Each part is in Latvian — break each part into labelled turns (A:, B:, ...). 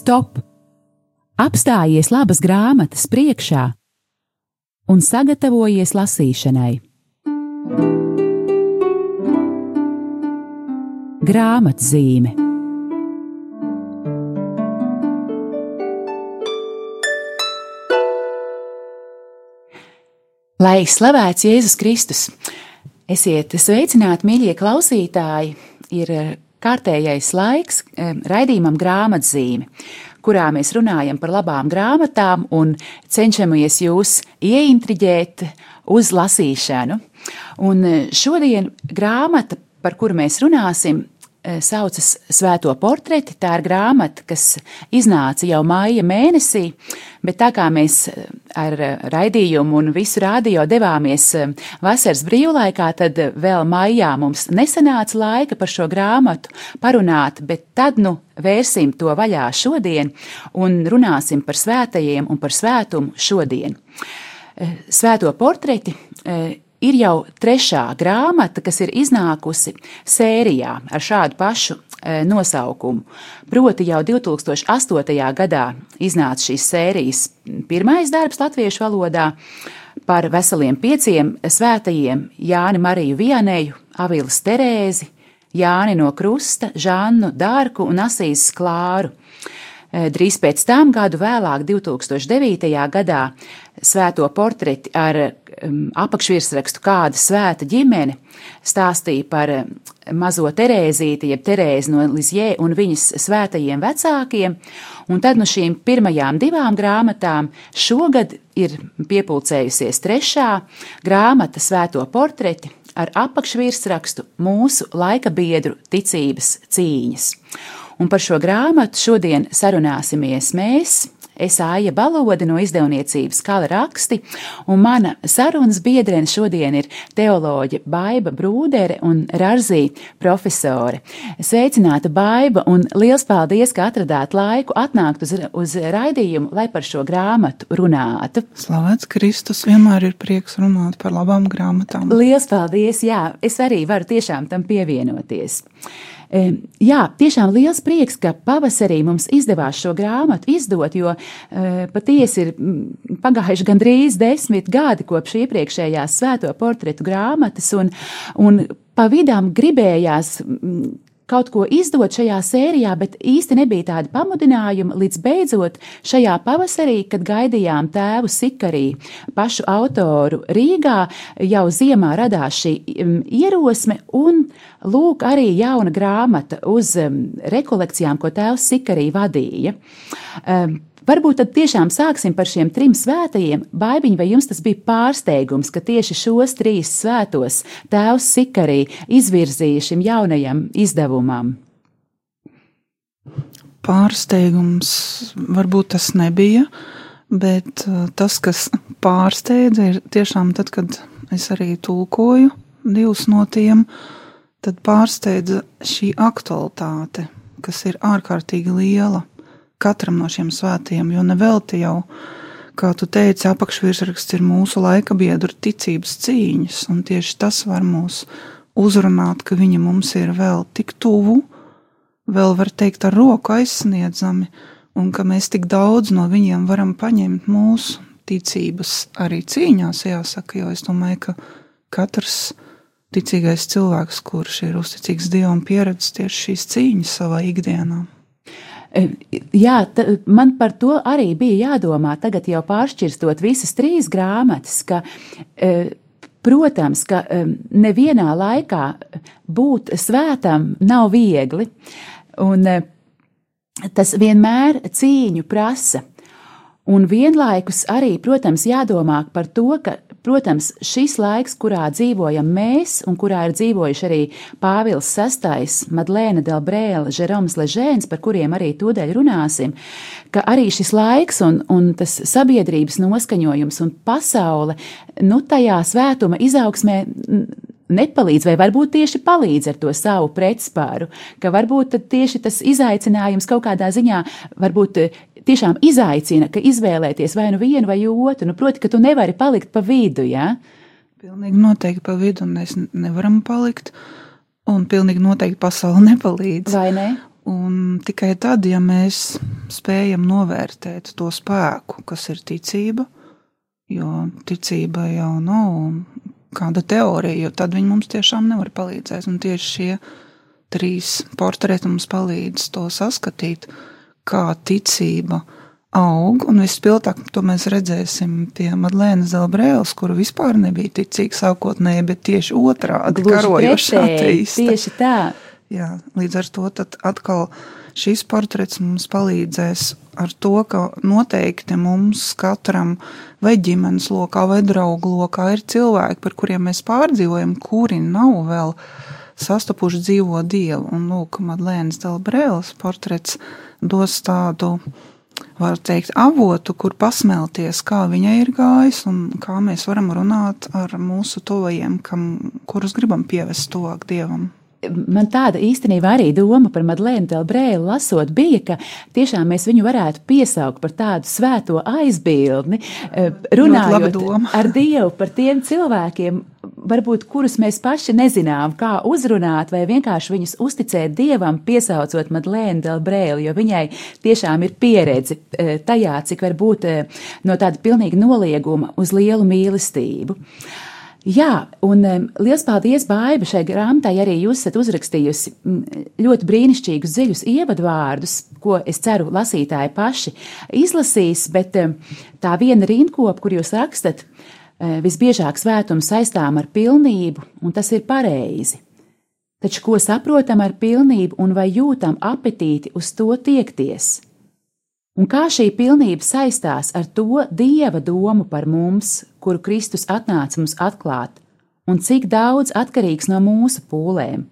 A: Stop! Apstājies labas grāmatas priekšā un sagatavojies lasīšanai. Grāmatzīme Lai slavēts Jēzus Kristus! Esiet sveicināti, mīļie klausītāji! Ir kārtējais laiks raidījumam grāmatzīme, kurā mēs runājam par labām grāmatām un cenšamies jūs ieintriģēt uz lasīšanu. Un šodien grāmata, par kuru mēs runāsim, saucas Svēto portreti. Tā ir grāmata, kas iznāca jau māja mēnesī, bet tā kā mēs ar raidījumu un visu rādio devāmies vasaras brīvlaikā, tad vēl maijā mums nesanāca laika par šo grāmatu parunāt, bet tad nu vērsim to vaļā šodien un runāsim par svētajiem un par svētumu šodien. Svēto portreti ir jau trešā grāmata, kas ir iznākusi sērijā ar šādu pašu e, nosaukumu. Proti jau 2008. gadā iznāca šīs sērijas pirmais darbs latviešu valodā par veseliem pieciem svētajiem Jāni Mariju Vienēju, Avilas Terēzi, Jāni no Krusta, Žannu Dārku un Asīs Klāru. E, drīz pēc tam, gadu vēlāk, 2009. gadā, svēto portreti ar apakšvirsrakstu kāda svēta ģimene stāstīja par mazo Terēzīti, jeb Terēzi no Lizjē un viņas svētajiem vecākiem, un tad no šīm pirmajām divām grāmatām šogad ir piepulcējusies trešā grāmata svēto portreti ar apakšvirsrakstu mūsu laika biedru ticības cīņas. Un par šo grāmatu šodien sarunāsimies mēs, Es Aija Balode no izdevniecības Kala raksti, un mana sarunas biedrene šodien ir teoloģe Baiba Brūdere un Rarzī profesore. Sveicināta Baiba, un liels paldies, ka atradāt laiku atnākt uz, uz raidījumu, lai par šo grāmatu runātu.
B: Slavēts Kristus, vienmēr ir prieks runāt par labām grāmatām.
A: Liels paldies, jā, es arī varu tiešām tam pievienoties. Jā, tiešām liels prieks, ka pavasarī mums izdevās šo grāmatu izdot, jo e, patiesi ir pagājuši gandrīz desmit gadi kopš iepriekšējās svēto portretu grāmatas, un, un pa vidām gribējās kaut ko izdot šajā sērijā, bet īsti nebija tāda pamudinājuma, līdz beidzot šajā pavasarī, kad gaidījām tēvu Sikarī, pašu autoru Rīgā, jau ziemā radās šī um, ierosme un lūk arī jauna grāmata uz um, rekolekcijām, ko tēvs Sikarī vadīja. Um, Varbūt tad tiešām sāksim par šiem trim svētajiem. Baigiņ, vai jums tas bija pārsteigums, ka tieši šos trīs svētos tēvs Sikarī izvirzīja šim jaunajam izdevumam?
B: Pārsteigums varbūt tas nebija, bet uh, tas, kas pārsteidza, ir tiešām tad, kad es arī tulkoju divus no tiem, tad pārsteidza šī aktualitāte, kas ir ārkārtīgi liela katram no šiem svētiem, jo nevelti jau, kā tu teici, apakšvirsraksts ir mūsu laika biedru ticības cīņas, un tieši tas var mūs uzrunāt, ka viņi mums ir vēl tik tuvu, vēl var teikt ar roku aizsniedzami, un ka mēs tik daudz no viņiem varam paņemt mūsu ticības arī cīņās, jāsaka, jo es domāju, ka katrs ticīgais cilvēks, kurš ir uzticīgs Dievam, pieredz tieši šīs cīņas savā ikdienā.
A: Jā, ta, man par to arī bija jādomā. Tagad jau pāršķirstot visas trīs grāmatas, ka, protams, ka nevienā laikā būt svētam nav viegli, un tas vienmēr cīņu prasa. Un vienlaikus arī, protams, jādomā par to, ka Protams, šis laiks, kurā dzīvojam mēs, un kurā ir dzīvojuši arī Pāvils VI, Madlēna Delbrēla, Žeroms Ležēns, par kuriem arī tūdaļ runāsim, ka arī šis laiks un, un tas sabiedrības noskaņojums un pasaule, nu, tajā svētuma izaugsmē nepalīdz, vai varbūt tieši palīdz ar to savu pretspāru, ka varbūt tieši tas izaicinājums kaut kādā ziņā varbūt tiešām izaicina, ka izvēlēties vai nu vienu vai otru, nu, proti, ka tu nevari palikt pa vidu? Ja?
B: Pilnīgi noteikti pa vidu, mēs nevaram palikt, un pilnīgi noteikti pasauli nepalīdz.
A: Vai ne?
B: Un tikai tad, ja mēs spējam novērtēt to spēku, kas ir ticība, jo ticība jau nav kāda teorija, jo tad viņi mums tiešām nevar palīdzēt. Un tieši šie trīs portreti mums palīdz to saskatīt, kā ticība aug, un vispilgtāk to mēs redzēsim pie Madlēnas Zelbrēlas, kura vispār nebija ticīga sākotnēji, bet tieši otrādi karojoša ateista.
A: Tieši tā.
B: Jā, līdz ar to atkal šis portrets mums palīdzēs ar to, ka noteikti mums katram vai ģimenes lokā vai draugu lokā ir cilvēki, par kuriem mēs pārdzīvojam, kuri nav vēl sastapuši dzīvo dievu. Un, lūk, Madlēnas Delbrēlas portrets dos tādu, var teikt, avotu, kur pasmelties, kā viņai ir gājis un kā mēs varam runāt ar mūsu tovajiem, kam, kurus gribam pievest tuvāk dievam
A: man tāda īstenībā arī doma par Madlēnu Delbrēlu lasot bija, ka tiešām mēs viņu varētu piesaukt par tādu svēto aizbildni, eh, runājot ar Dievu par tiem cilvēkiem, varbūt kurus mēs paši nezinām, kā uzrunāt, vai vienkārši viņus uzticēt Dievam, piesaucot Madlēnu Delbrēlu, jo viņai tiešām ir pieredze eh, tajā, cik var būt eh, no tāda pilnīga nolieguma uz lielu mīlestību. Jā, un um, liels paldies, Baiba, šai grāmatai arī jūs esat uzrakstījusi ļoti brīnišķīgus, dziļus ievadvārdus, ko es ceru lasītāji paši izlasīs, bet um, tā viena rindkopa, kur jūs rakstat, uh, visbiežāk svētumu saistām ar pilnību, un tas ir pareizi. Taču ko saprotam ar pilnību un vai jūtam apetīti uz to tiekties? Un kā šī pilnība saistās ar to dieva domu par mums, kuru Kristus atnāca mums atklāt, un cik daudz atkarīgs no mūsu pūlēm?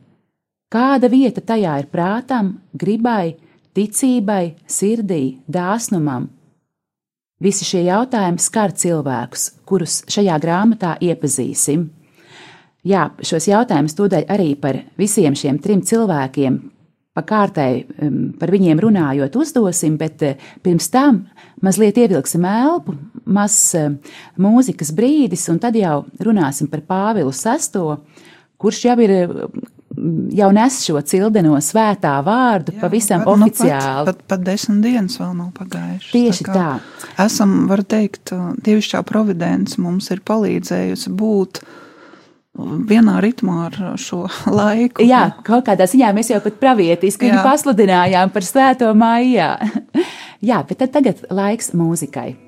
A: Kāda vieta tajā ir prātam, gribai, ticībai, sirdī, dāsnumam? Visi šie jautājumi skar cilvēkus, kurus šajā grāmatā iepazīsim. Jā, šos jautājumus tūdaļ arī par visiem šiem trim cilvēkiem pa kārtai par viņiem runājot, uzdosim, bet eh, pirms tam mazliet ievilksim elpu, mazs mūzikas brīdis, un tad jau runāsim par Pāvilu VI, kurš jau ir jau nes šo cildeno svētā vārdu Jā, pavisam pat, oficiāli.
B: Nu, pat, pat, pat desmit dienas vēl nav pagājušas.
A: Tieši tā.
B: tā. Esam, var teikt, dievišķā providence mums ir palīdzējusi būt uh, vienā ritmā ar šo laiku.
A: Jā, kaut kādā ziņā mēs jau pat pravietiski pasludinājām par svēto maijā. Jā, bet tad tagad laiks mūzikai.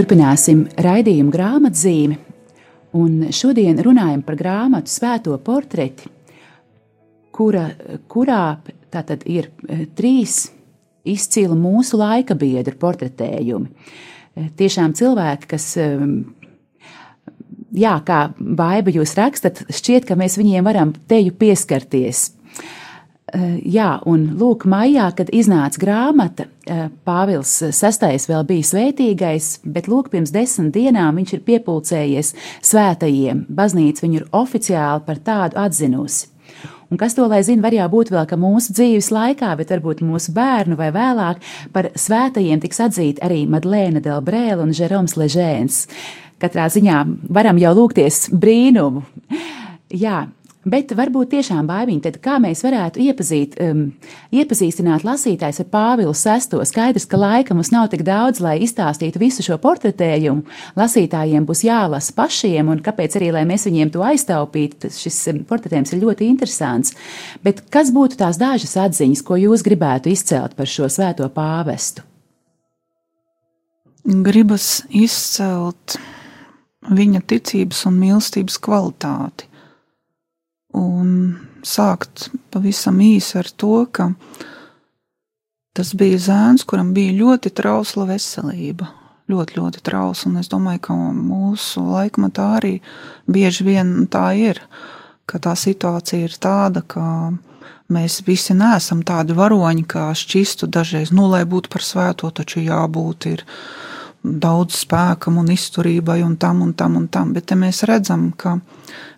A: Turpināsim raidījumu grāmatzīmi, un šodien runājam par grāmatu Svēto portreti, kura, kurā tātad ir e, trīs izcili mūsu laika biedru portretējumi. Tiešām cilvēki, kas, jā, kā baiba jūs rakstat, šķiet, ka mēs viņiem varam teju pieskarties. Jā, un lūk, maijā, kad iznāca grāmata, Pāvils VI vēl bija svētīgais, bet lūk, pirms desmit dienām viņš ir piepulcējies svētajiem. Baznīca viņu ir oficiāli par tādu atzinusi. Un kas to lai zina, var jau būt vēl, ka mūsu dzīves laikā, bet varbūt mūsu bērnu vai vēlāk par svētajiem tiks atzīti arī Madlēna Delbrēla un Žeroms Ležēns. Katrā ziņā varam jau lūgties brīnumu. Jā, Bet varbūt tiešām baimiņi, tad kā mēs varētu iepazīt, um, iepazīstināt lasītājs ar Pāvilu VI. Skaidrs, ka laika mums nav tik daudz, lai izstāstītu visu šo portretējumu. Lasītājiem būs jālasa pašiem, un kāpēc arī, lai mēs viņiem to aiztaupītu, šis um, portretējums ir ļoti interesants. Bet kas būtu tās dažas atziņas, ko jūs gribētu izcelt par šo svēto pāvestu?
B: Gribas izcelt viņa ticības un mīlestības kvalitāti un sākt pavisam īsi ar to, ka tas bija zēns, kuram bija ļoti trausla veselība. Ļoti, ļoti trausla, un es domāju, ka mūsu laikmatā arī bieži vien tā ir, ka tā situācija ir tāda, ka mēs visi neesam tādi varoņi, kā šķistu dažreiz, nu, lai būtu par svēto, taču jābūt ir daudz spēkam un izturībai un tam un tam un tam, bet te mēs redzam, ka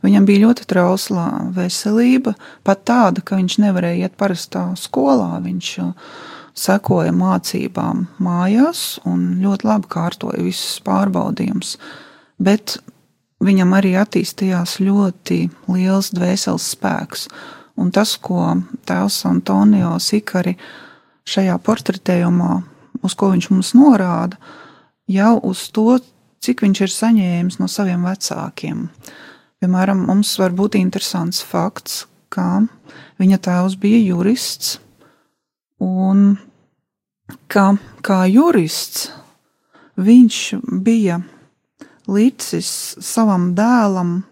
B: Viņam bija ļoti trausla veselība, pat tāda, ka viņš nevarēja iet parastā skolā. Viņš uh, sekoja mācībām mājās un ļoti labi kārtoja visus pārbaudījumus. Bet viņam arī attīstījās ļoti liels dvēseles spēks. Un tas, ko tēvs Antonio Sikari šajā portretējumā, uz ko viņš mums norāda, jau uz to, cik viņš ir saņēmis no saviem vecākiem. Piemēram, mums var būt interesants fakts, ka viņa tēvs bija jurists, un ka kā jurists viņš bija līdzis savam dēlam,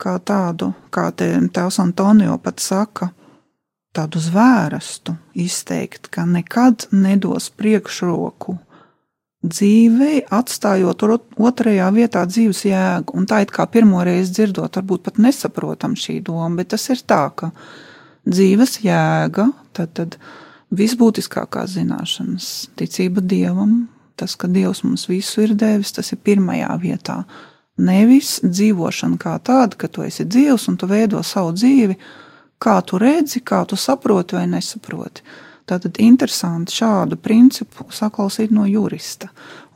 B: kā tādu, kā te tēvs Antonio pat saka, tādu zvērstu izteikt, ka nekad nedos priekšroku dzīvei, atstājot otrajā vietā dzīves jēgu. Un tā it kā pirmo reizi dzirdot, varbūt pat nesaprotam šī doma, bet tas ir tā, ka dzīves jēga, tad, tad visbūtiskākās zināšanas, ticība dievam, tas, ka dievs mums visu ir devis, tas ir pirmajā vietā. Nevis dzīvošana kā tāda, ka tu esi dzīvs un tu veido savu dzīvi, kā tu redzi, kā tu saproti vai nesaproti. Tātad interesanti šādu principu saklausīt no jurista.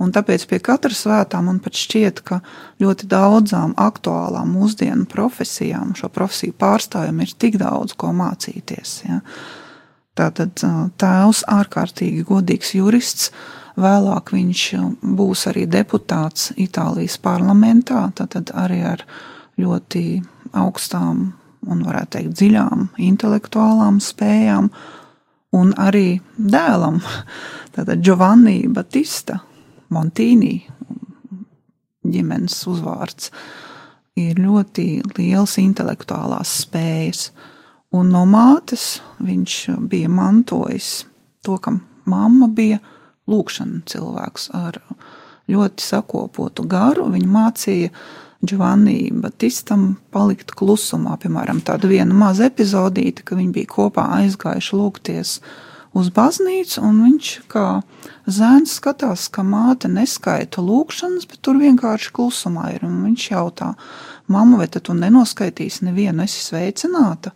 B: Un tāpēc pie katra svētā man pat šķiet, ka ļoti daudzām aktuālām mūsdienu profesijām, šo profesiju pārstāvjiem ir tik daudz ko mācīties. Ja. Tātad tēvs ārkārtīgi godīgs jurists, vēlāk viņš būs arī deputāts Itālijas parlamentā, tātad arī ar ļoti augstām un, varētu teikt, dziļām intelektuālām spējām un arī dēlam, tātad Giovanni Batista Montīni, ģimenes uzvārds, ir ļoti liels intelektuālās spējas. Un no mātes viņš bija mantojis to, ka mamma bija lūkšana cilvēks ar ļoti sakopotu garu. Viņa mācīja Giovanni Batistam palikt klusumā. Piemēram, tāda viena maza epizodīte, ka viņi bija kopā aizgājuši lūgties uz baznīcu, un viņš kā zēns skatās, ka māte neskaita lūkšanas, bet tur vienkārši klusumā ir. Un viņš jautā, mamma, vai tu nenoskaitīsi nevienu, esi sveicināta?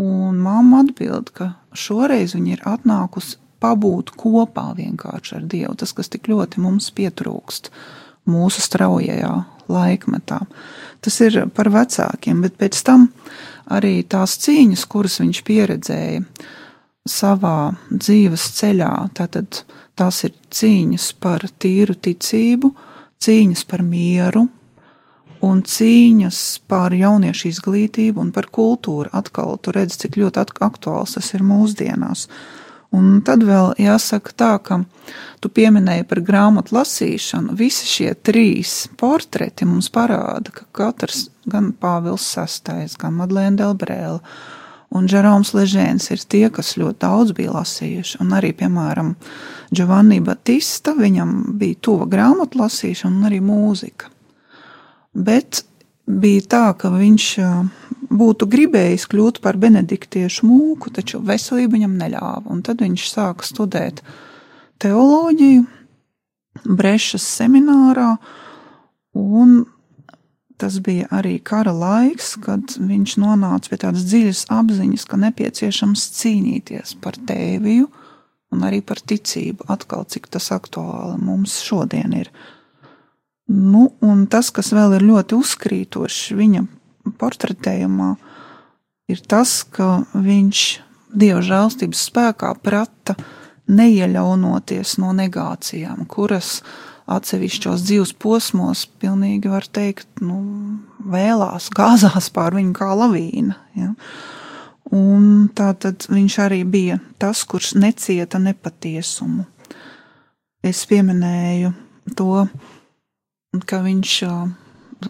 B: Un mamma atbild, ka šoreiz viņa ir atnākusi pabūt kopā vienkārši ar Dievu, tas, kas tik ļoti mums pietrūkst mūsu straujajā laikmetā. Tas ir par vecākiem, bet pēc tam arī tās cīņas, kuras viņš pieredzēja savā dzīves ceļā, tātad tās ir cīņas par tīru ticību, cīņas par mieru un cīņas par jauniešu izglītību un par kultūru. Atkal tu redzi, cik ļoti aktuāls tas ir mūsdienās. Un tad vēl jāsaka tā, ka tu pieminēji par grāmatu lasīšanu. Visi šie trīs portreti mums parāda, ka katrs, gan Pāvils VI, gan Madlēna Delbrēla un Žeroms Ležēns ir tie, kas ļoti daudz bija lasījuši. Un arī, piemēram, Giovanni Batista, viņam bija tuva grāmatu lasīšana un arī mūzika. Bet bija tā, ka viņš būtu gribējis kļūt par benediktiešu mūku, taču veselība viņam neļāva. Un tad viņš sāka studēt teoloģiju Brešas seminārā, un tas bija arī kara laiks, kad viņš nonāca pie tādas dziļas apziņas, ka nepieciešams cīnīties par tēviju un arī par ticību. Atkal, cik tas aktuāli mums šodien ir. Nu, un tas, kas vēl ir ļoti uzkrītoši viņa portretējumā, ir tas, ka viņš dieva žēlstības spēkā prata neieļaunoties no negācijām, kuras atsevišķos dzīves posmos, pilnīgi var teikt, nu, vēlās, gāzās pār viņu kā lavīna. Ja? Un tā tad viņš arī bija tas, kurš necieta nepatiesumu. Es pieminēju to, ka viņš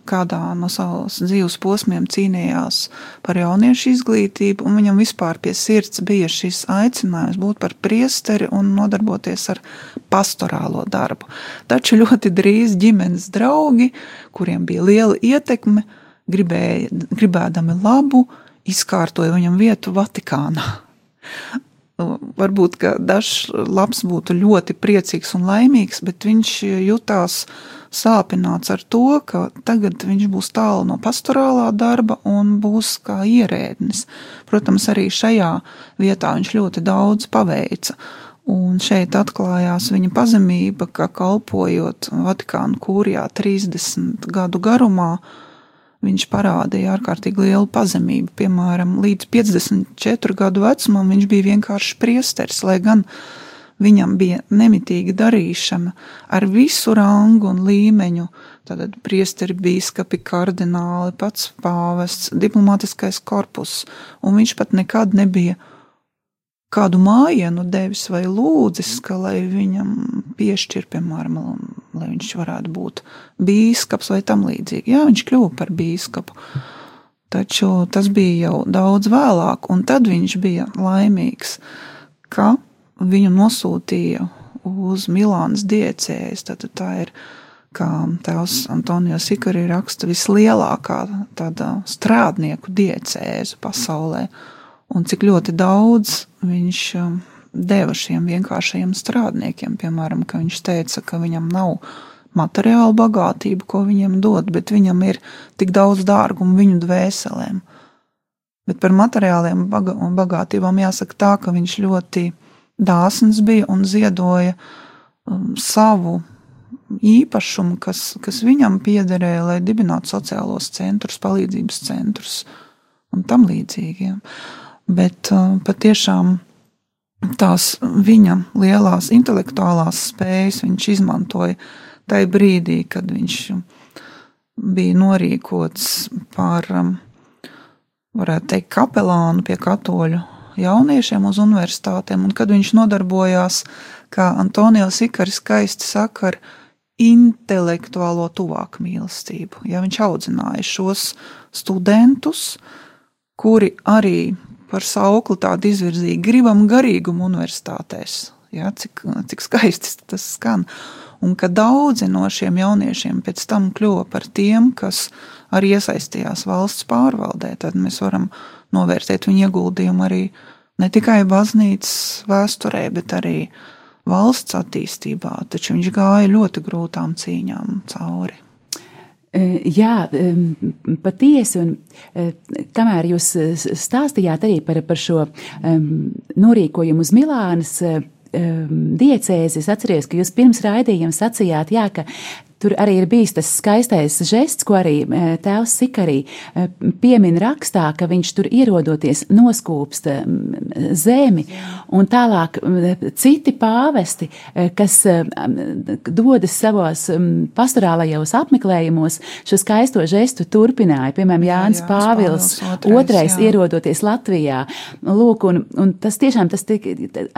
B: kādā no savas dzīves posmiem cīnījās par jauniešu izglītību, un viņam vispār pie sirds bija šis aicinājums būt par priesteri un nodarboties ar pastorālo darbu. Taču ļoti drīz ģimenes draugi, kuriem bija liela ietekme, gribēja, gribēdami labu, izkārtoja viņam vietu Vatikānā. Varbūt, ka dažs labs būtu ļoti priecīgs un laimīgs, bet viņš jutās sāpināts ar to, ka tagad viņš būs tālu no pastorālā darba un būs kā ierēdnis. Protams, arī šajā vietā viņš ļoti daudz paveica. Un šeit atklājās viņa pazemība, ka kalpojot Vatikānu kūrijā 30 gadu garumā, viņš parādīja ārkārtīgi lielu pazemību. Piemēram, līdz 54 gadu vecumam viņš bija vienkārši priesteris, lai gan Viņam bija nemitīga darīšana ar visu rangu un līmeņu, tātad priesteri, bīskapi, kardināli, pats pāvests, diplomātiskais korpus, un viņš pat nekad nebija kādu mājienu devis vai lūdzis, ka lai viņam piešķir, piemēram, lai viņš varētu būt bīskaps vai tam līdzīgi. Jā, viņš kļuva par bīskapu. Taču tas bija jau daudz vēlāk, un tad viņš bija laimīgs, ka viņu nosūtīja uz Milānas diecēs. Tad tā ir, kā tēvs Antonio Sikari raksta, vislielākā tāda strādnieku diecēze pasaulē. Un cik ļoti daudz viņš um, deva šiem vienkāršajiem strādniekiem. Piemēram, ka viņš teica, ka viņam nav materiāla bagātība, ko viņiem dod, bet viņam ir tik daudz dārgumu viņu dvēselēm. Bet par materiāliem bagātībām jāsaka tā, ka viņš ļoti dāsns bija un ziedoja um, savu īpašumu, kas, kas viņam piederēja, lai dibinātu sociālos centrus, palīdzības centrus un tam līdzīgiem. Bet uh, patiešām tās viņa lielās intelektuālās spējas viņš izmantoja tajā brīdī, kad viņš bija norīkots par, um, varētu teikt, kapelānu pie katoļu jauniešiem uz universitātēm, un kad viņš nodarbojās, kā Antonio Sikari skaisti saka, ar intelektuālo tuvāku mīlestību. Ja viņš audzināja šos studentus, kuri arī par saukli tādu izvirzīja, gribam garīgumu universitātēs. Ja, cik, cik skaisti tas skan. Un ka daudzi no šiem jauniešiem pēc tam kļuva par tiem, kas arī iesaistījās valsts pārvaldē, tad mēs varam novērtēt viņa ieguldījumu arī ne tikai baznīcas vēsturē, bet arī valsts attīstībā. Taču viņš gāja ļoti grūtām cīņām cauri.
A: E, jā, e, patiesi. Un, e, kamēr jūs stāstījāt arī par, par šo norīkojumu uz Milānas diecēzi, es atceros, ka jūs pirms raidījuma sacījāt, jā, ka Tur arī ir bijis tas skaistais žests, ko arī e, tēvs Sikarī e, piemin rakstā, ka viņš tur ierodoties noskūpst e, zemi, un tālāk citi pāvesti, kas dodas savos pastorālajos apmeklējumos, šo skaisto žestu turpināja. Piemēram, Jānis jā, Pāvils, otrais, otrais jā. ierodoties Latvijā. Lūk, un, un tas tiešām tas tik,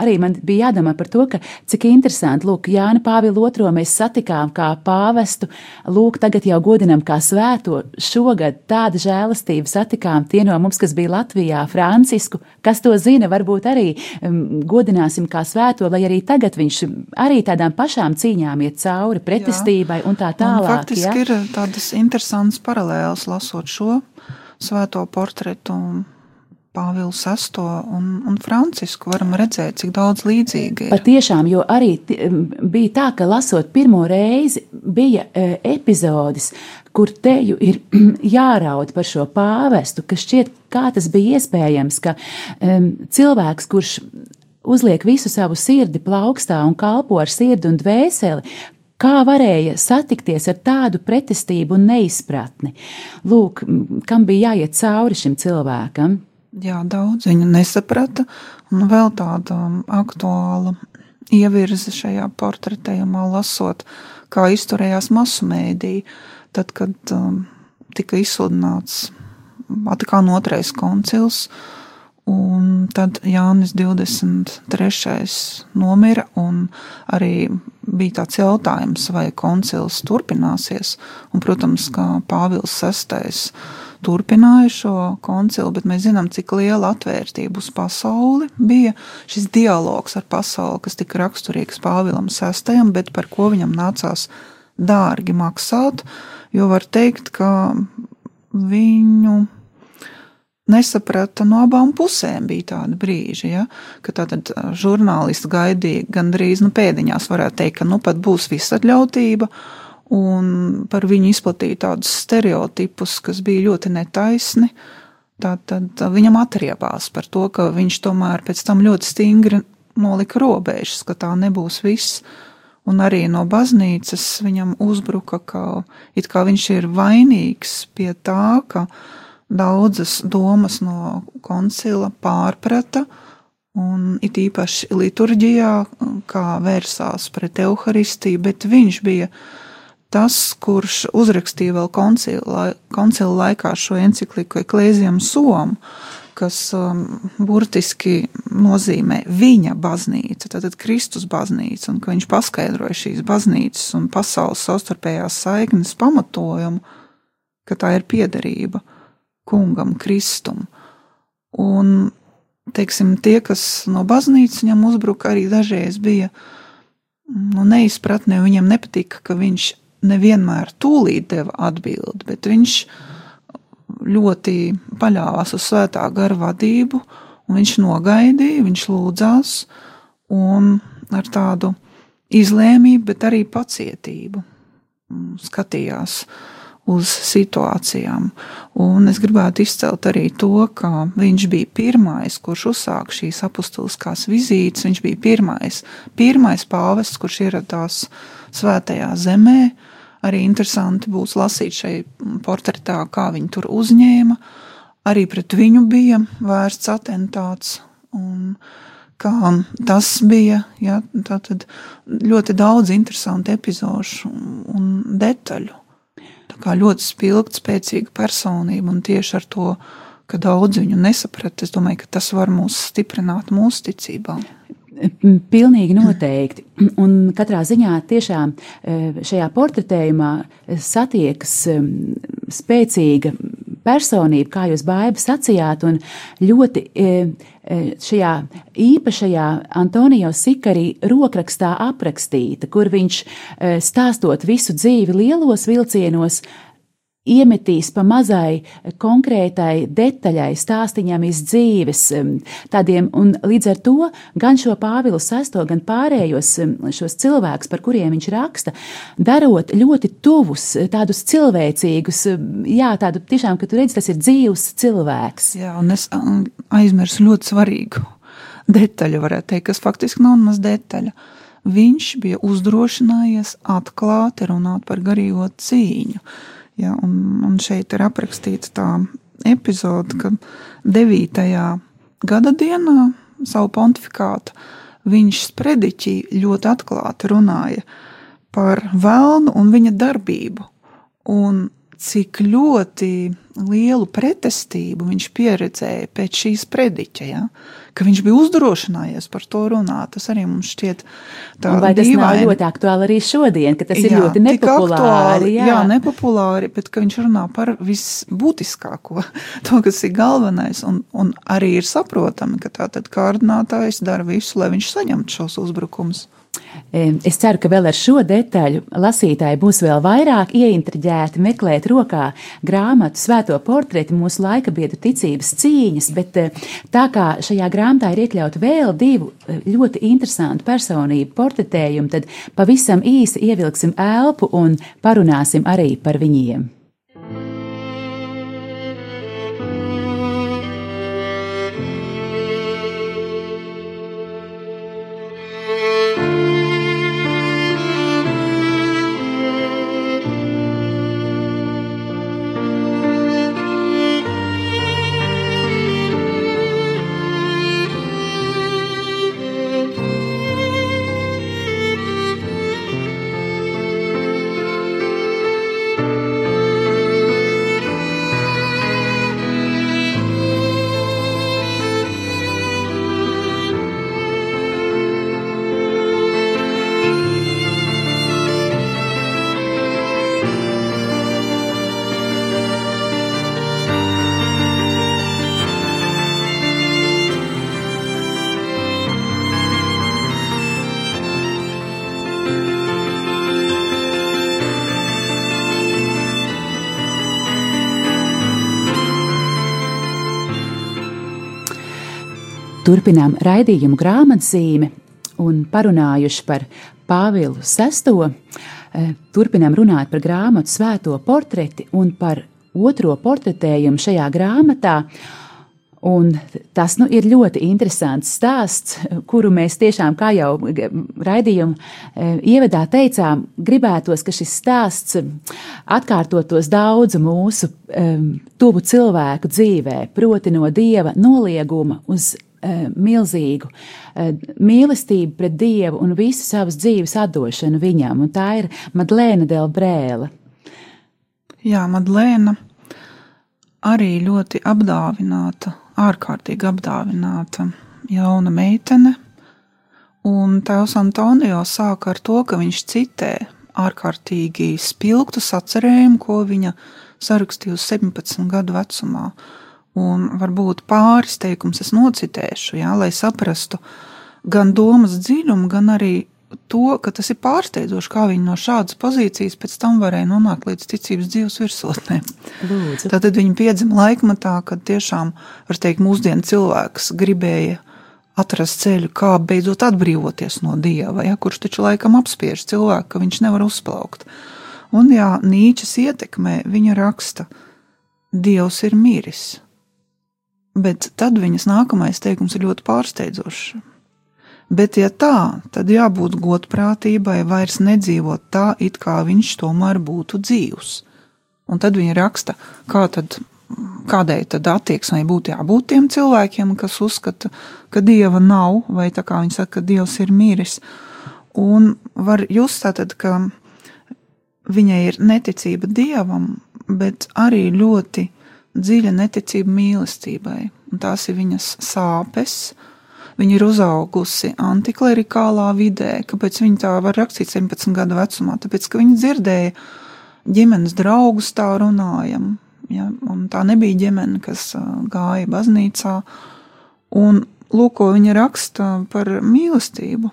A: arī man bija jādomā par to, ka cik interesanti, lūk, Jāni Pāvilu otro mēs satikām kā pāvils pāvestu. Lūk, tagad jau godinam kā svēto. Šogad tādu žēlastību satikām tie no mums, kas bija Latvijā, Francisku, kas to zina, varbūt arī um, godināsim kā svēto, lai arī tagad viņš arī tādām pašām cīņām iet cauri pretestībai jā. un tā tālāk. Un
B: faktiski ja? ir tādas interesantas paralēlas lasot šo svēto portretu. Pāvilu VI un, un Francisku varam redzēt, cik daudz līdzīgi ir.
A: Patiešām, jo arī bija tā, ka lasot pirmo reizi, bija e, epizodis, kur teju ir jāraud par šo pāvestu, ka šķiet, kā tas bija iespējams, ka um, cilvēks, kurš uzliek visu savu sirdi plaukstā un kalpo ar sirdi un dvēseli, Kā varēja satikties ar tādu pretestību un neizpratni? Lūk, kam bija jāiet cauri šim cilvēkam?
B: Jā, daudz viņa nesaprata, un vēl tāda aktuāla ievirze šajā portretējumā, lasot, kā izturējās masu mēdī, tad, kad um, tika izsludināts Vatikāna otrais koncils, Un tad Jānis 23. nomira, un arī bija tāds jautājums, vai koncils turpināsies. Un, protams, ka Pāvils VI turpināja šo koncilu, bet mēs zinām, cik liela atvērtība uz pasauli bija šis dialogs ar pasauli, kas tika raksturīgs Pāvilam VI, bet par ko viņam nācās dārgi maksāt, jo var teikt, ka viņu nesaprata no abām pusēm. Bija tādi brīži, ja, ka tātad žurnālisti gaidīja gandrīz nu, pēdiņās, varētu teikt, ka nu pat būs visatļautība. Un par viņu izplatīja tādus stereotipus, kas bija ļoti netaisni. Tad viņam atriebās par to, ka viņš tomēr pēc tam ļoti stingri nolika robežas, ka tā nebūs viss. Un arī no baznīcas viņam uzbruka, ka it kā viņš ir vainīgs pie tā, ka daudzas domas no koncila pārprata, un it īpaši liturģijā, kā vērsās pret evaharistiju, bet viņš bija tas, kurš uzrakstīja vēl koncila, koncila laikā šo encikliku Eklēzijam Somu, kas um, burtiski nozīmē viņa baznīca, tātad Kristus baznīca, un ka viņš paskaidroja šīs baznīcas un pasaules savstarpējās saiknes pamatojumu, ka tā ir piederība kungam, Kristum. Un, teiksim, tie, kas no baznīcas viņam uzbruka, arī dažreiz bija nu, neizpratnē, viņiem nepatika, ka viņš nevienmēr tūlīt deva atbildi, bet viņš ļoti paļāvās uz svētā gara vadību, un viņš nogaidīja, viņš lūdzās, un ar tādu izlēmību, bet arī pacietību skatījās uh, uz situācijām. Un es gribētu izcelt arī to, ka viņš bija pirmais, kurš uzsāka šīs apustuliskās vizītes. Viņš bija pirmais, pirmais pāvests, kurš ieradās svētajā zemē. Arī interesanti būs lasīt šai portretā, kā viņi tur uzņēma. Arī pret viņu bija vērsts atentāts. Un kā tas bija ja, ļoti daudz interesantu epizodu un detaļu kā ļoti spilgta, spēcīga personība, un tieši ar to, ka daudz viņu nesaprata, es domāju, ka tas var mūs stiprināt mūsu ticībā.
A: Pilnīgi noteikti. Un katrā ziņā tiešām e, šajā portretējumā satiekas e, spēcīga personība, kā jūs baiba sacījāt, un ļoti šajā īpašajā Antonio Sikarī rokrakstā aprakstīta, kur viņš stāstot visu dzīvi lielos vilcienos, iemetīs pa mazai konkrētai detaļai, stāstiņam iz dzīves, tādiem, un līdz ar to gan šo Pāvilu sesto, gan pārējos šos cilvēkus, par kuriem viņš raksta, darot ļoti tuvus, tādus cilvēcīgus, jā, tādu tiešām, ka tu redzi, tas ir dzīvs cilvēks.
B: Jā, un es aizmirsu ļoti svarīgu detaļu, varētu teikt, kas faktiski nav maz detaļa. Viņš bija uzdrošinājies atklāti runāt par garīgo cīņu Ja, un, un šeit ir aprakstīta tā epizode, ka 9. gada dienā savu pontifikātu viņš sprediķī ļoti atklāti runāja par vēlnu un viņa darbību. Un cik ļoti lielu pretestību viņš pieredzēja pēc šīs prediķa. Ja? Ka viņš bija uzdrošinājies par to runāt. Tas arī mums šķiet
A: tā Vai tas dīvaini. nav ļoti aktuāli arī šodien, ka tas jā, ir ļoti nepopulāri? Aktuāli,
B: jā. jā, nepopulāri, bet ka viņš runā par visbūtiskāko, to, kas ir galvenais, un, un arī ir saprotami, ka tā tad kārdinātājs dara visu, lai viņš saņemtu šos uzbrukumus.
A: Es ceru, ka vēl ar šo detaļu lasītāji būs vēl vairāk ieintriģēti meklēt rokā grāmatu Svēto portreti mūsu laika biedru ticības cīņas, bet eh, tā kā šajā grāmatā ir iekļauti vēl divu eh, ļoti interesantu personību portretējumu, tad pavisam īsi ievilksim elpu un parunāsim arī par viņiem. Turpinām raidījumu grāmatzīmi un parunājuši par Pāvilu VI. Eh, turpinām runāt par grāmatu Svēto portreti un par otro portretējumu šajā grāmatā. Un tas nu, ir ļoti interesants stāsts, kuru mēs tiešām, kā jau raidījuma eh, ievadā teicām, gribētos, ka šis stāsts atkārtotos daudzu mūsu um, tuvu cilvēku dzīvē, proti no dieva nolieguma uz Eh, milzīgu eh, mīlestību pret Dievu un visu savas dzīves atdošanu viņam, un tā ir Madlēna Del Brēla.
B: Jā, Madlēna arī ļoti apdāvināta, ārkārtīgi apdāvināta jauna meitene, un tēvs Antonio sāka ar to, ka viņš citē ārkārtīgi spilgtu sacerējumu, ko viņa sarakstījusi 17 gadu vecumā. Un varbūt pāris teikums es nocitēšu, jā, lai saprastu gan domas dziļumu, gan arī to, ka tas ir pārsteidzoši, kā viņi no šādas pozīcijas pēc tam varēja nonākt līdz ticības dzīves virsotnē. Lūdzu. Tātad viņi piedzima laikmatā, kad tiešām, var teikt, mūsdienu cilvēks gribēja atrast ceļu, kā beidzot atbrīvoties no dieva, ja, kurš taču laikam apspiež cilvēku, ka viņš nevar uzplaukt. Un jā, Nīčas ietekmē viņa raksta, Dievs ir miris. Bet tad viņas nākamais teikums ir ļoti pārsteidzošs. Bet, ja tā, tad jābūt godprātībai, vairs nedzīvot tā, it kā viņš tomēr būtu dzīvs. Un tad viņa raksta, kā tad, kādai tad attieksmei būtu jābūt tiem cilvēkiem, kas uzskata, ka dieva nav, vai tā kā viņi saka, ka dievs ir miris. Un var just tātad, ka viņai ir neticība dievam, bet arī ļoti dziļa neticība mīlestībai, un tās ir viņas sāpes. Viņa ir uzaugusi antiklerikālā vidē, kāpēc viņa tā var rakstīt 17 gadu vecumā? Tāpēc, ka viņa dzirdēja ģimenes draugus tā runājam, ja, un tā nebija ģimene, kas gāja baznīcā, un lūk, ko viņa raksta par mīlestību.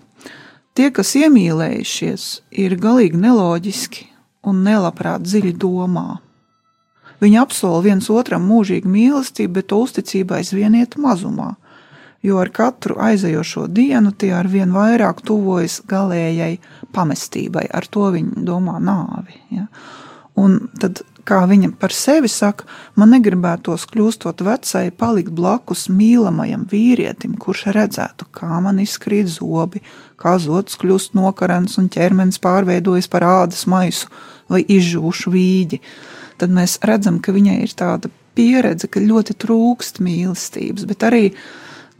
B: Tie, kas iemīlējušies, ir galīgi neloģiski un nelabprāt dziļi domā Viņi apsola viens otram mūžīgu mīlestību, bet to uzticība aizvien iet mazumā, jo ar katru aizejošo dienu tie ar vien vairāk tuvojas galējai pamestībai, ar to viņi domā nāvi. Ja? Un tad, kā viņa par sevi saka, man negribētos kļūstot vecai, palikt blakus mīlamajam vīrietim, kurš redzētu, kā man izkrīt zobi, kā zods kļūst nokarens un ķermenis pārveidojas par ādas maisu vai izžūšu vīģi tad mēs redzam, ka viņai ir tāda pieredze, ka ļoti trūkst mīlestības, bet arī,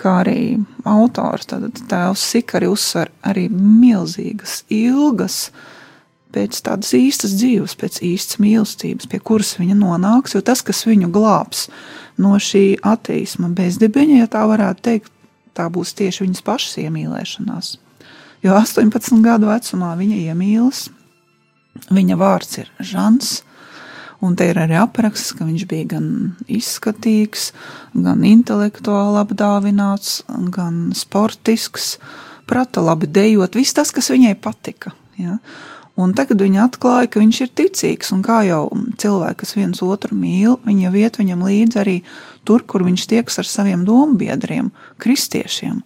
B: kā arī autors, tad tēvs Sikari uzsver arī milzīgas, ilgas pēc tādas īstas dzīves, pēc īstas mīlestības, pie kuras viņa nonāks. Jo tas, kas viņu glābs no šī attīsma bezdibeņa, ja tā varētu teikt, tā būs tieši viņas pašas iemīlēšanās. Jo 18 gadu vecumā viņa iemīlas, viņa vārds ir Žants. Un te ir arī apraksts, ka viņš bija gan izskatīgs, gan intelektuāli apdāvināts, gan sportisks, prata labi dejot, viss tas, kas viņai patika. Ja? Un tagad viņa atklāja, ka viņš ir ticīgs, un kā jau cilvēki, kas viens otru mīl, viņi jau iet viņam līdzi arī tur, kur viņš tieks ar saviem dombiedriem, kristiešiem.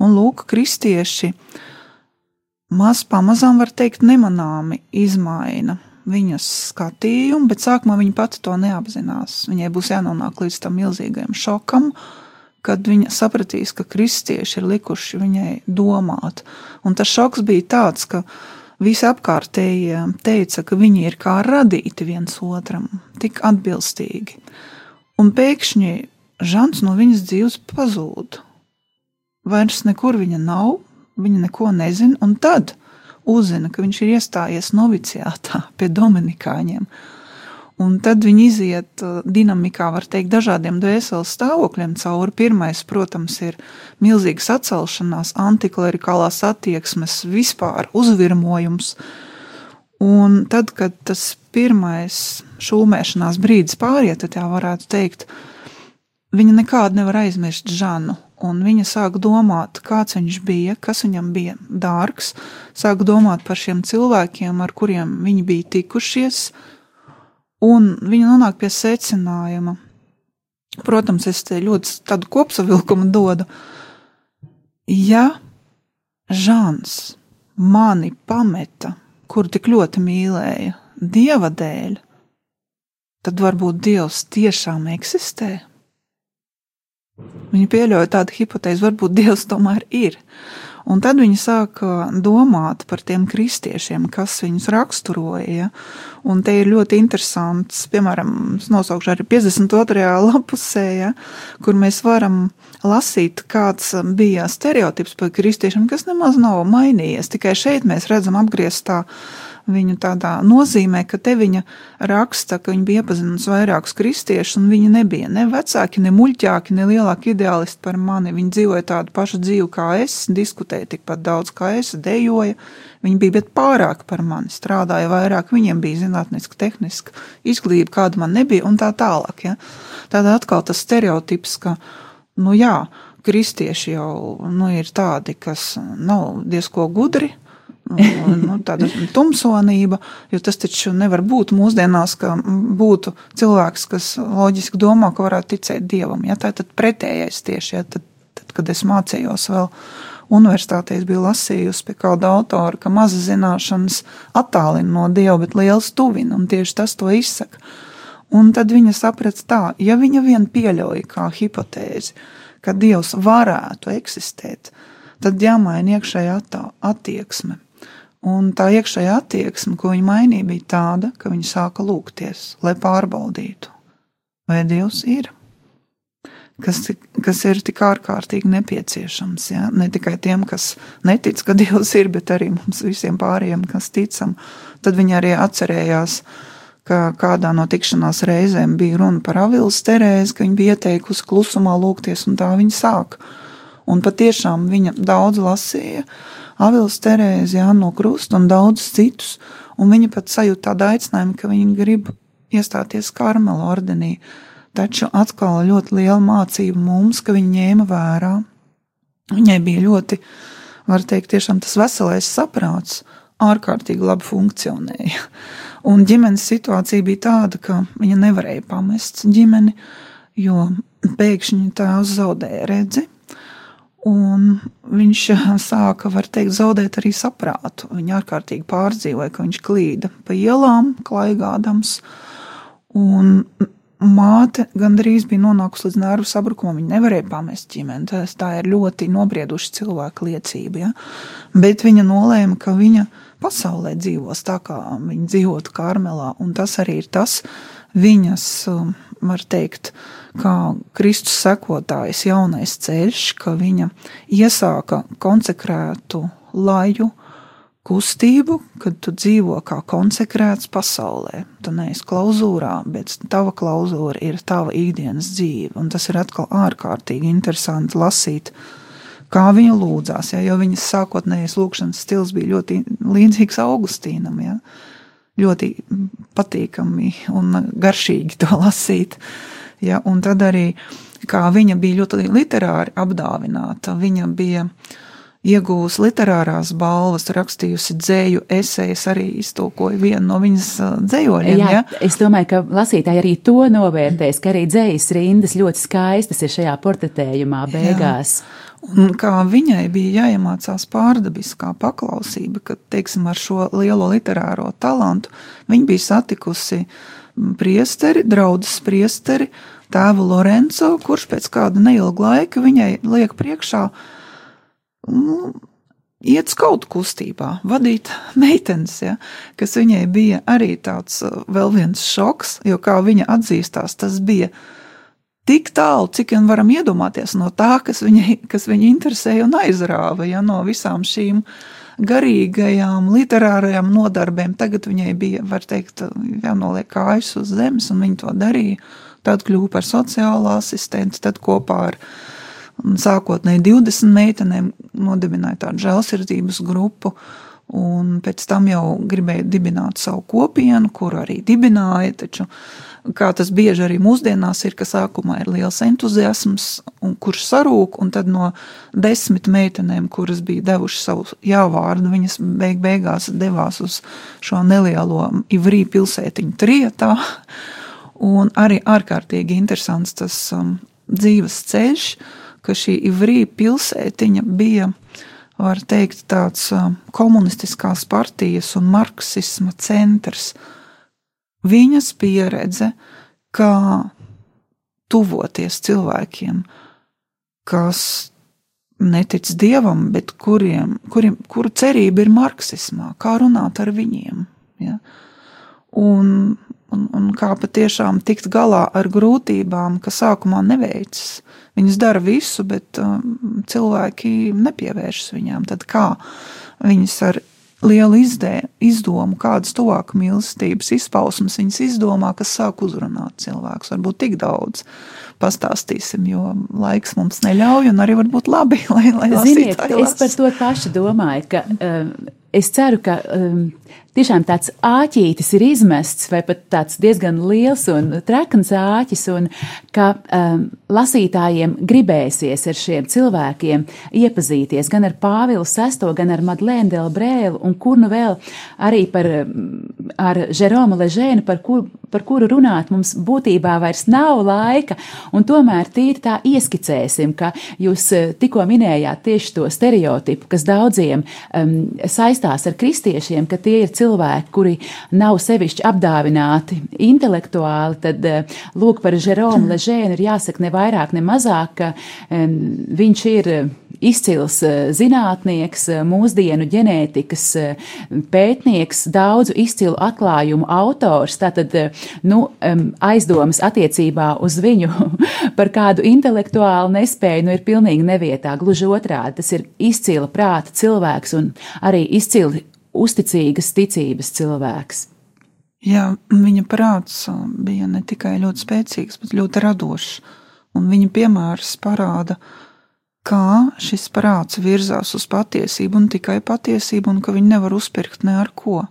B: Un lūk, kristieši maz pamazām, var teikt, nemanāmi izmaina viņas skatījumu, bet sākumā viņa pati to neapzinās. Viņai būs jānonāk līdz tam milzīgajam šokam, kad viņa sapratīs, ka kristieši ir likuši viņai domāt. Un tas šoks bija tāds, ka visi apkārtējie teica, ka viņi ir kā radīti viens otram, tik atbilstīgi. Un pēkšņi Žants no viņas dzīves pazūd. Vairs nekur viņa nav, viņa neko nezina, un tad uzzina, ka viņš ir iestājies noviciātā pie Dominikāņiem. Un tad viņi iziet uh, dinamikā, var teikt, dažādiem dvēseles stāvokļiem cauri. Pirmais, protams, ir milzīgas atcelšanās, antiklerikālās attieksmes, vispār uzvirmojums. Un tad, kad tas pirmais šūmēšanās brīdis pāriet, tad tā varētu teikt, viņa nekādu nevar aizmirst Žanu un viņa sāk domāt, kāds viņš bija, kas viņam bija dārgs, sāk domāt par šiem cilvēkiem, ar kuriem viņi bija tikušies, un viņa nonāk pie secinājuma. Protams, es te ļoti tādu kopsavilkumu dodu. Ja Žāns mani pameta, kur tik ļoti mīlēja, dieva dēļ, tad varbūt Dievs tiešām eksistē. Viņa pieļauj tādu hipotēzi, varbūt Dievs tomēr ir. Un tad viņi sāka domāt par tiem kristiešiem, kas viņus raksturoja. Ja? Un te ir ļoti interesants, piemēram, nosaukšu arī 52. lapusē, ja? kur mēs varam lasīt, kāds bija stereotips par kristiešiem, kas nemaz nav mainījies. Tikai šeit mēs redzam apgrieztā viņu tādā nozīmē, ka te viņa raksta, ka viņa bija iepazinusi vairākus kristiešus, un viņi nebija ne vecāki, ne muļķāki, ne lielāki ideālisti par mani. Viņi dzīvoja tādu pašu dzīvi kā es, diskutēja tikpat daudz kā es, dejoja. Viņi bija pārāk par mani, strādāja vairāk, viņiem bija zinātniska, tehniska izglītība, kāda man nebija, un tā tālāk. Ja? Tādā atkal tas stereotips, ka, nu jā, kristieši jau nu, ir tādi, kas nav diezko gudri, nu, tāda tumsonība, jo tas taču nevar būt mūsdienās, ka būtu cilvēks, kas loģiski domā, ka varētu ticēt dievam. Ja? Tā ir pretējais tieši, ja? tad, tad, kad es mācījos vēl universitātē, biju lasījusi pie kāda autora, ka maza zināšanas attālina no dieva, bet liels tuvina, un tieši tas to izsaka. Un tad viņa saprata tā, ja viņa vien pieļauj kā hipotēzi, ka dievs varētu eksistēt, tad jāmaina iekšējā attieksme. Un tā iekšējā attieksme, ko viņa mainīja, bija tāda, ka viņa sāka lūgties, lai pārbaudītu, vai Dievs ir. Kas, kas ir tik ārkārtīgi nepieciešams. Ja? Ne tikai tiem, kas netic, ka Dievs ir, bet arī mums visiem pārējiem, kas ticam. Tad viņi arī atcerējās, ka kādā no tikšanās reizēm bija runa par Avilas Terēzi, ka viņa bija ieteikusi klusumā lūgties, un tā viņa sāka. Un patiešām viņa daudz lasīja, Avils Terēzi, Jānu Krustu un daudzus citus, un viņa pat sajūta tādu aicinājumu, ka viņa grib iestāties Karmela ordenī. Taču atkal ļoti liela mācība mums, ka viņa ņēma vērā. Viņai bija ļoti, var teikt, tiešām tas veselais saprāts ārkārtīgi labi funkcionēja. Un ģimenes situācija bija tāda, ka viņa nevarēja pamest ģimeni, jo pēkšņi tēvs zaudēja redzi, Un viņš sāka, var teikt, zaudēt arī saprātu. Viņa ārkārtīgi pārdzīvoja, ka viņš klīda pa ielām, klaigādams. Un māte gandrīz bija nonākusi līdz nervu sabrukumam. Viņa nevarēja pamest ģimeni. Tas, tā ir ļoti nobrieduša cilvēka liecība. Ja? Bet viņa nolēma, ka viņa pasaulē dzīvos tā, kā viņa dzīvotu Karmelā. Un tas arī ir tas viņas, var teikt, kā Kristus sekotājs jaunais ceļš, ka viņa iesāka konsekrētu laju kustību, kad tu dzīvo kā konsekrēts pasaulē. Tu neesi klauzūrā, bet tava klauzūra ir tava ikdienas dzīve. Un tas ir atkal ārkārtīgi interesanti lasīt, kā viņa lūdzās. Ja, jo viņas sākotnējais lūkšanas stils bija ļoti līdzīgs Augustīnam. Ja. Ļoti patīkami un garšīgi to lasīt. Ja, un tad arī kā viņa bija ļoti literāri apdāvināta. Viņa bija uh, iegūs literārās balvas, rakstījusi dzēju, esejas, arī iztulkoja vienu no viņas dzējoļiem.
A: Jā, ja? Es domāju, ka lasītāji arī to novērtēs, ka arī dzējas rindas ļoti skaistas ir šajā portretējumā beigās. Jā.
B: Un kā viņai bija jāiemācās pārdabiskā paklausība, ka, teiksim, ar šo lielo literāro talantu viņa bija satikusi priesteri, draudzes priesteri, tēvu Lorenzo, kurš pēc kāda neilga laika viņai liek priekšā nu, iet skautu kustībā, vadīt meitenes, ja, kas viņai bija arī tāds uh, vēl viens šoks, jo, kā viņa atzīstās, tas bija tik tālu, cik vien varam iedomāties no tā, kas viņai, kas viņa interesēja un aizrāva, ja, no visām šīm garīgajām, literārajām nodarbēm. Tagad viņai bija, var teikt, jānoliek kājas uz zemes, un viņa to darīja. Tad kļuva par sociālo asistentu, tad kopā ar viņu sākotnēji 20 meitenēm nodibināja tādu žēlsirdības grupu. Un pēc tam jau gribēja dibināt savu kopienu, kuru arī dibināja. Taču, kā tas bieži arī mūsdienās ir, ka sākumā ir liels entuziasms, un kurš sarūk, un tad no desmit meitenēm, kuras bija devušas savu jāvārdu, viņas beig beigās devās uz šo nelielo Ivrī pilsētiņu trietā. Un arī ārkārtīgi interesants tas um, dzīves ceļš, ka šī Ivrī pilsētiņa bija, var teikt, tāds komunistiskās partijas un marksisma centrs. Viņas pieredze, kā tuvoties cilvēkiem, kas netic dievam, bet kuriem, kuriem, kuru cerība ir marksismā, kā runāt ar viņiem. Ja? Un, un, un kā patiešām tikt galā ar grūtībām, kas sākumā neveicas. Viņas dara visu, bet um, cilvēki nepievēršas viņām. Tad kā viņas ar lielu izdē, izdomu, kādas tuvāku mīlestības izpausmes viņas izdomā, kas sāk uzrunāt cilvēkus. Varbūt tik daudz pastāstīsim, jo laiks mums neļauj, un arī varbūt labi, lai, lai
A: Ziniet, es par to pašu domāju, ka um, es ceru, ka um, tiešām tāds āķītis ir izmests, vai pat tāds diezgan liels un trekns āķis, un ka um, lasītājiem gribēsies ar šiem cilvēkiem iepazīties gan ar Pāvilu VI, gan ar Madlēnu Delbrēlu, un kur nu vēl arī par ar Žeromu Ležēnu, par, kur, par kuru runāt mums būtībā vairs nav laika, un tomēr tīri tā ieskicēsim, ka jūs eh, tikko minējāt tieši to stereotipu, kas daudziem um, saistās ar kristiešiem, ka tie ir cilvēki, kuri nav sevišķi apdāvināti intelektuāli, tad uh, lūk par Žeromu Ležēnu ir jāsaka ne vairāk, ne mazāk, ka um, viņš ir izcils uh, zinātnieks, mūsdienu ģenētikas pētnieks, daudzu izcilu atklājumu autors. Tātad, nu, aizdomas attiecībā uz viņu par kādu intelektuālu nespēju nu, ir pilnīgi nevietā. Gluži otrādi, tas ir izcila prāta cilvēks un arī izcili uzticīgas ticības cilvēks.
B: Jā, viņa prāts bija ne tikai ļoti spēcīgs, bet ļoti radošs. Un viņa piemērs parāda, kā šis prāts virzās uz patiesību un tikai patiesību, un ka viņi nevar uzpirkt ne ar ko.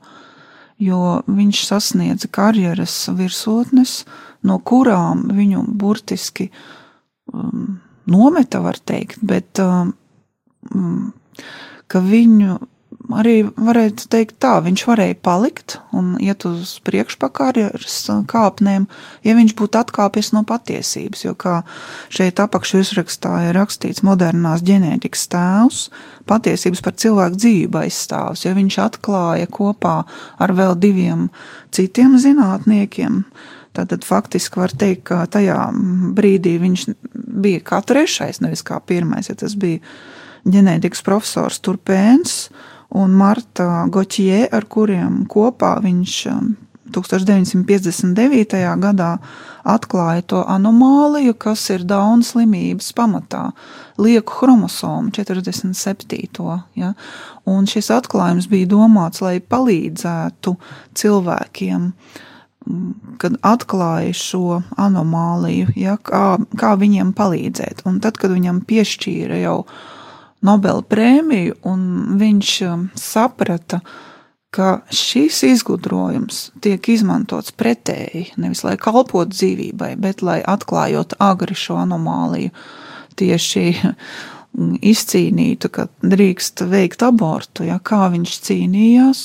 B: Jo viņš sasniedza karjeras virsotnes, no kurām viņu burtiski um, nometa, var teikt, bet um, ka viņu arī varētu teikt tā, viņš varēja palikt un iet uz priekšu pa karjeras kāpnēm, ja viņš būtu atkāpies no patiesības, jo kā šeit apakšu uzrakstā ir rakstīts modernās ģenētikas tēvs, patiesības par cilvēku dzīvību aizstāvs, jo viņš atklāja kopā ar vēl diviem citiem zinātniekiem, Tātad faktiski var teikt, ka tajā brīdī viņš bija kā trešais, nevis kā pirmais, ja tas bija ģenētikas profesors Turpēns un Marta Goķie, ar kuriem kopā viņš um, 1959. gadā atklāja to anomāliju, kas ir Dauna slimības pamatā, lieku chromosomu 47. Ja? Un šis atklājums bija domāts, lai palīdzētu cilvēkiem, kad atklāja šo anomāliju, ja? kā, kā viņiem palīdzēt. Un tad, kad viņam piešķīra jau Nobela prēmiju, un viņš saprata, ka šis izgudrojums tiek izmantots pretēji, nevis lai kalpotu dzīvībai, bet lai atklājot agri šo anomāliju, tieši izcīnītu, ka drīkst veikt abortu, ja, kā viņš cīnījās.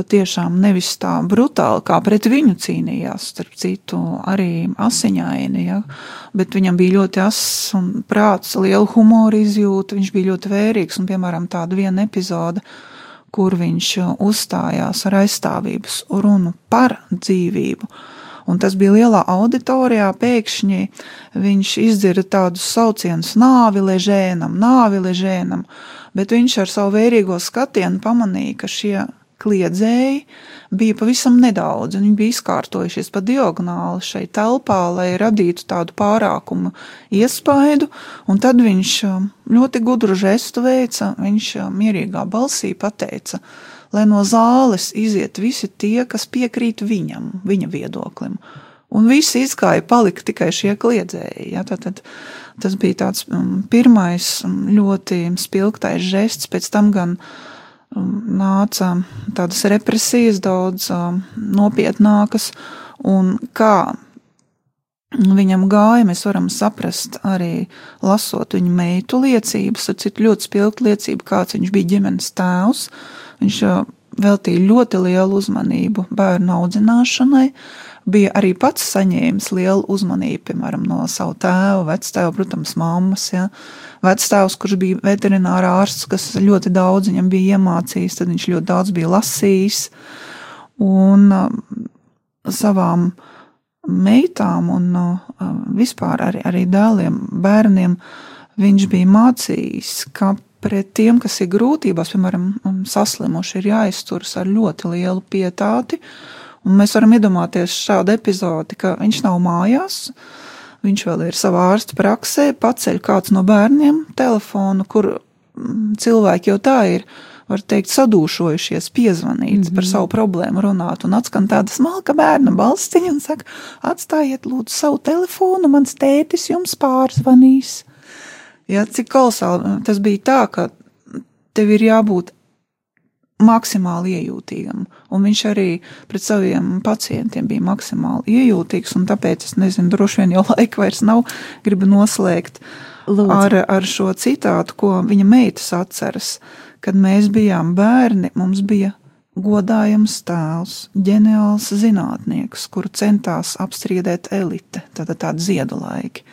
B: Patiešām nevis tā brutāli, kā pret viņu cīnījās, starp citu, arī asiņaini, ja, bet viņam bija ļoti ass un prāts, liela humora izjūta, viņš bija ļoti vērīgs, un, piemēram, tāda viena epizode, kur viņš uzstājās ar aizstāvības runu par dzīvību. Un tas bija lielā auditorijā. Pēkšņi viņš izdzirda tādus saucienus, nāvi ležēnam, nāvi ležēnam, bet viņš ar savu vērīgo skatienu pamanīja, ka šie kliedzēji bija pavisam nedaudz, un viņi bija izkārtojušies pa diagonāli šai telpā, lai radītu tādu pārākumu iespaidu, un tad viņš um, ļoti gudru žestu veica, viņš um, mierīgā balsī pateica, lai no zāles iziet visi tie, kas piekrīt viņam, viņa viedoklim. Un visi izgāja, palika tikai šie kliedzēji. Ja, tad, tad, tas bija tāds um, pirmais ļoti spilgtais žests, pēc tam gan uh, nāca tādas represijas, daudz nopietnākas, un kā viņam gāja, mēs varam saprast arī lasot viņa meitu liecības, ar citu ļoti spilgtu liecību, kāds viņš bija ģimenes tēvs. Viņš veltīja ļoti lielu uzmanību bērnu audzināšanai, bija arī pats saņēmis lielu uzmanību, piemēram, no savu tēvu, vectēvu, protams, mammas. Ja. Vectēvs, kurš bija veterinārā ārsts, kas ļoti daudz viņam bija iemācījis, tad viņš ļoti daudz bija lasījis. Un uh, savām meitām un uh, vispār arī, arī dēliem, bērniem viņš bija mācījis, ka pret tiem, kas ir grūtībās, piemēram, saslimuši, ir jāizturas ar ļoti lielu pietāti. Uh, Un mēs varam iedomāties šādu epizodi, ka viņš nav mājās, viņš vēl ir savā ārsta praksē, paceļ kāds no bērniem telefonu, kur mm, cilvēki jau tā ir, var teikt, sadūšojušies, piezvanīt mm -hmm. par mhm. savu problēmu, runāt, un atskan tāda smalka bērna balstiņa un saka, atstājiet lūdzu savu telefonu, mans tētis jums pārzvanīs. Ja, cik kolosāli tas bija tā, ka tev ir jābūt maksimāli iejūtīgam. Un viņš arī pret saviem pacientiem bija maksimāli iejūtīgs. Tāpēc es nezinu, droši vien jau laika vairs nav. Gribu noslēgt Lūdzu. ar, ar šo citātu, ko viņa meitas atceras. Kad mēs bijām bērni, mums bija godājams tēls, ģeniāls zinātnieks, kuru centās apstrīdēt elite, tātad tādi ziedu laiki.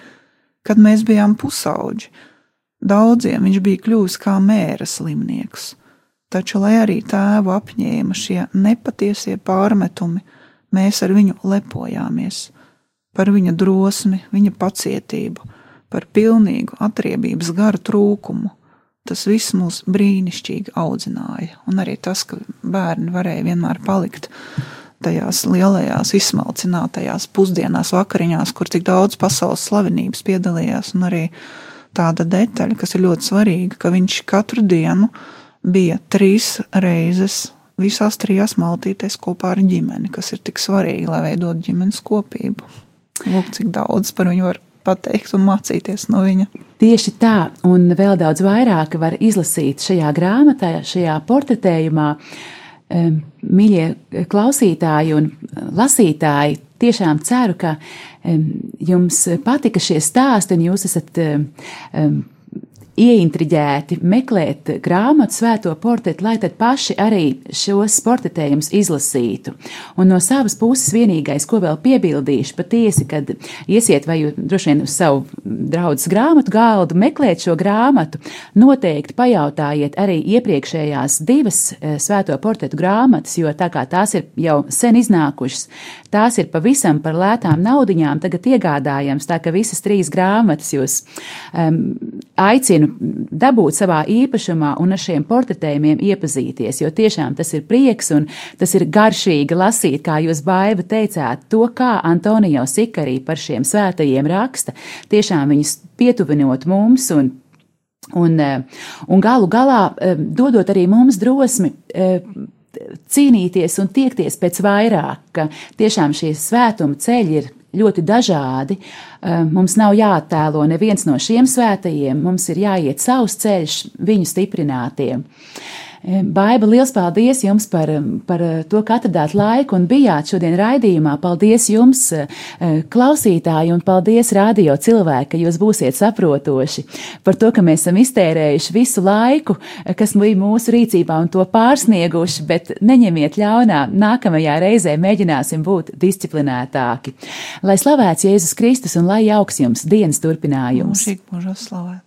B: Kad mēs bijām pusauģi, daudziem viņš bija kļuvis kā mēra slimnieks Taču, lai arī tēvu apņēma šie nepatiesie pārmetumi, mēs ar viņu lepojāmies par viņa drosmi, viņa pacietību, par pilnīgu atriebības garu trūkumu. Tas viss mūs brīnišķīgi audzināja, un arī tas, ka bērni varēja vienmēr palikt tajās lielajās, izsmalcinātajās pusdienās, vakariņās, kur tik daudz pasaules slavenības piedalījās, un arī tāda detaļa, kas ir ļoti svarīga, ka viņš katru dienu bija trīs reizes visās trijās maltītēs kopā ar ģimeni, kas ir tik svarīgi, lai veidotu ģimenes kopību. Lūk, cik daudz par viņu var pateikt un mācīties no viņa.
A: Tieši tā, un vēl daudz vairāk var izlasīt šajā grāmatā, šajā portretējumā. Mīļie klausītāji un lasītāji, tiešām ceru, ka jums patika šie stāsti un jūs esat ieintriģēti meklēt grāmatu svēto portretu, lai tad paši arī šos portretējumus izlasītu. Un no savas puses vienīgais, ko vēl piebildīšu, patiesi, kad iesiet vai droši vien uz savu draudzes grāmatu galdu, meklēt šo grāmatu, noteikti pajautājiet arī iepriekšējās divas eh, svēto portretu grāmatas, jo tā kā tās ir jau sen iznākušas, tās ir pavisam par lētām naudiņām tagad iegādājams, tā ka visas trīs grāmatas jūs um, aicinu dabūt savā īpašumā un ar šiem portretējumiem iepazīties, jo tiešām tas ir prieks un tas ir garšīgi lasīt, kā jūs baiva teicāt, to, kā Antonio Sikarī par šiem svētajiem raksta, tiešām viņus pietuvinot mums un Un, un galu galā dodot arī mums drosmi cīnīties un tiekties pēc vairāk, ka tiešām šie svētuma ceļi ir ļoti dažādi. Eh, mums nav jāattēlo neviens no šiem svētajiem, mums ir jāiet savs ceļš, viņu stiprinātiem. Baiba, liels paldies jums par, par to, ka atradāt laiku un bijāt šodien raidījumā. Paldies jums, klausītāji, un paldies radio cilvēki, ka jūs būsiet saprotoši par to, ka mēs esam iztērējuši visu laiku, kas bija mūsu rīcībā un to pārsnieguši, bet neņemiet ļaunā, nākamajā reizē mēģināsim būt disciplinētāki. Lai slavēts Jēzus Kristus un lai jauks jums dienas turpinājums.
B: Mūžīgi mūžos slavēts.